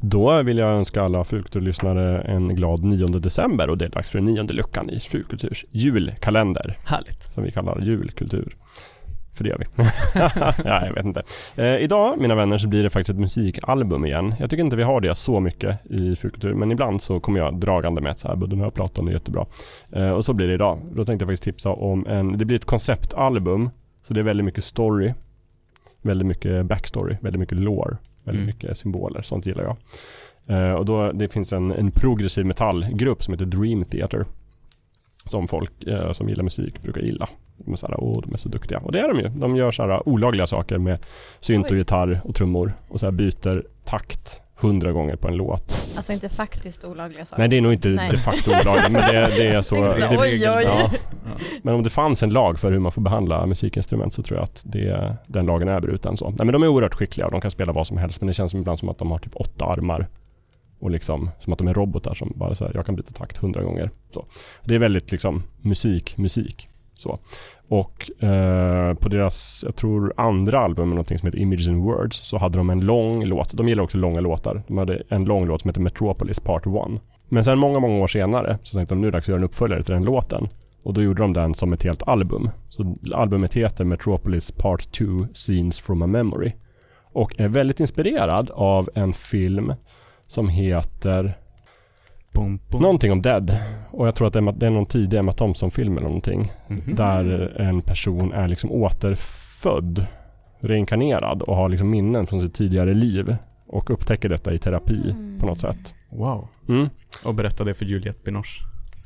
Då vill jag önska alla Fulkulturlyssnare en glad 9 december och det är dags för den nionde luckan i Fulkulturs julkalender. Härligt. Som vi kallar julkultur. För det gör vi. ja, jag vet inte. Eh, idag, mina vänner, så blir det faktiskt ett musikalbum igen. Jag tycker inte vi har det så mycket i Fulkultur, men ibland så kommer jag dragande med att så här, den här plattan är jättebra. Eh, och så blir det idag. Då tänkte jag faktiskt tipsa om en, det blir ett konceptalbum, så det är väldigt mycket story, väldigt mycket backstory, väldigt mycket lore, väldigt Mm. mycket symboler, sånt gillar jag. Eh, och då, det finns en, en progressiv metallgrupp som heter Dream Theater. Som folk eh, som gillar musik brukar gilla. De är, så här, Åh, de är så duktiga. Och det är de ju. De gör så här olagliga saker med synt och gitarr och trummor. Och så här byter takt hundra gånger på en låt. Alltså inte faktiskt olagliga saker. Nej det är nog inte Nej. de facto olagligt men det, det är så. Det, oj, oj. Ja. Men om det fanns en lag för hur man får behandla musikinstrument så tror jag att det, den lagen är bruten så. Nej men de är oerhört skickliga och de kan spela vad som helst men det känns ibland som att de har typ åtta armar. Och liksom som att de är robotar som bara så här, jag kan byta takt hundra gånger. Så. Det är väldigt liksom musik, musik. Så. Och eh, på deras, jag tror andra album, någonting som heter Images and Words, så hade de en lång låt. De gillar också långa låtar. De hade en lång låt som heter Metropolis Part 1. Men sen många, många år senare så tänkte de nu är det dags att göra en uppföljare till den låten. Och då gjorde de den som ett helt album. Så albumet heter Metropolis Part 2 Scenes from a Memory. Och är väldigt inspirerad av en film som heter Bom, bom. någonting om Dead. Och jag tror att det är, det är någon tidig Emma Thompson-film eller någonting. Mhm. Där en person är liksom återfödd, reinkarnerad och har liksom minnen från sitt tidigare liv. Och upptäcker detta i terapi Mm. på något sätt. Wow. Mm. Och berätta det för Juliette Binoche.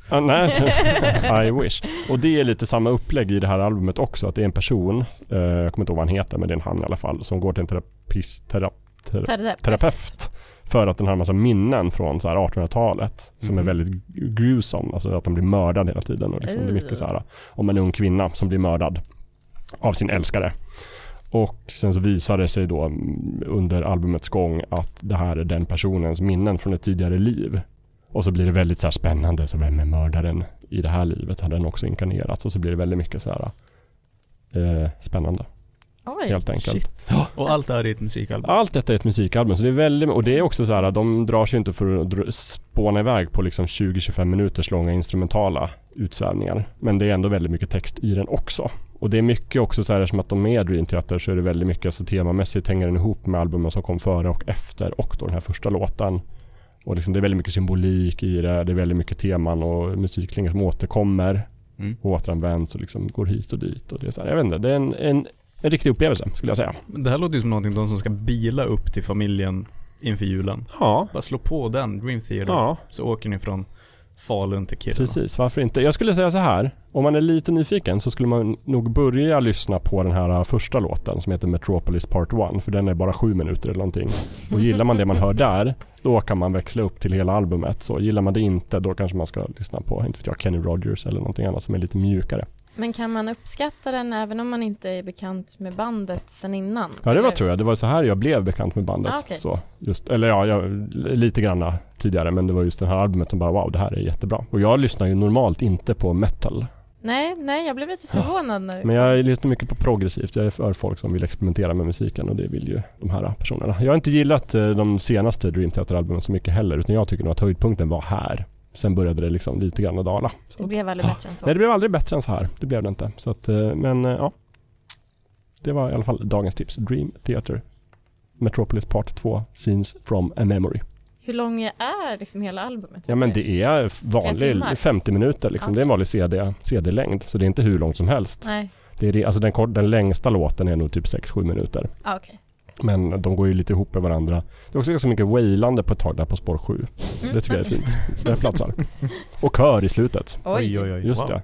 Ah, nej, I wish. Och det är lite samma upplägg i det här albumet också. Att det är en person, eh, jag kommer inte ihåg vad han heter, men det är en han i alla fall, som går till en terapist, tera, ter, Terapeut. För att den har en massa minnen från så här 1800-talet som är Mhm. väldigt gruesome. Alltså att de blir mördad hela tiden. Och liksom det är mycket så här om en ung kvinna som blir mördad av sin älskare. Och sen så visar det sig då mm, under albumets gång att det här är den personens minnen från ett tidigare liv. Och så blir det väldigt så här spännande. Så vem är mördaren i det här livet? Har den också inkarnerats? Och så blir det väldigt mycket så här eh, spännande Oj. helt enkelt. Shit. Och allt det här är ett musikalbum. Allt detta är ett musikalbum, så det är väldigt, och det är också så här, de drar sig inte för att spåna iväg på liksom 20-25 minuters långa instrumentala utsvävningar. Men det är ändå väldigt mycket text i den också. Och det är mycket också så här, som att de är Dream Theater så är det väldigt mycket, alltså temamässigt hänger den ihop med albumen som kom före och efter och då den här första låten. Och liksom det är väldigt mycket symbolik i det, det är väldigt mycket teman och musikklingor som återkommer Mm. och återanvänds och liksom går hit och dit och det är så här, jag vet inte, det är en, en, en riktig upplevelse skulle jag säga. Men Det här låter ju som någonting de som ska bila upp till familjen inför julen. Ja, Bara slå på den, Dream Theater. ja. Så åker ni från Falun till Kiruna. Precis, varför inte? Jag skulle säga så här. Om man är lite nyfiken så skulle man nog börja lyssna på den här första låten som heter Metropolis Part 1 för den är bara sju minuter eller någonting. Och gillar man det man hör där då kan man växla upp till hela albumet. Så gillar man det inte då kanske man ska lyssna på, inte vet jag, Kenny Rogers eller någonting annat som är lite mjukare. Men kan man uppskatta den även om man inte är bekant med bandet sen innan? Ja det var tror jag, det var så här jag blev bekant med bandet. Ah, okej. så, just, eller ja, jag, lite granna tidigare men det var just det här albumet som bara wow det här är jättebra. Och jag lyssnar ju normalt inte på metal. Nej, nej, jag blev lite förvånad när Men jag lyssnar mycket på progressivt. Jag är för folk som vill experimentera med musiken och det vill ju de här personerna. Jag har inte gillat eh, de senaste Dream Theater-albumen så mycket heller utan jag tycker nog att höjdpunkten var här. Sen började det liksom lite grann att dala. Det blev aldrig bättre än så. Nej det blev aldrig bättre än så här. Det blev det inte. Så att, eh, men eh, ja. Det var i alla fall dagens tips. Dream Theater. Metropolis Part 2 Scenes from a Memory. Hur lång är liksom hela albumet? Ja men det är vanlig timmar? 50 minuter liksom. Det är en vanlig CD, CD-längd. Så det är inte hur långt som helst. Nej, Det är alltså den, den längsta låten är nog typ 6-7 minuter. ah, okej. Men de går ju lite ihop med varandra. Det är också ganska mycket wailande på ett tag där på spår 7. Mm. Det tycker jag är fint. Det platsar. Och kör i slutet. Oj, oj, oj. Just wow. det.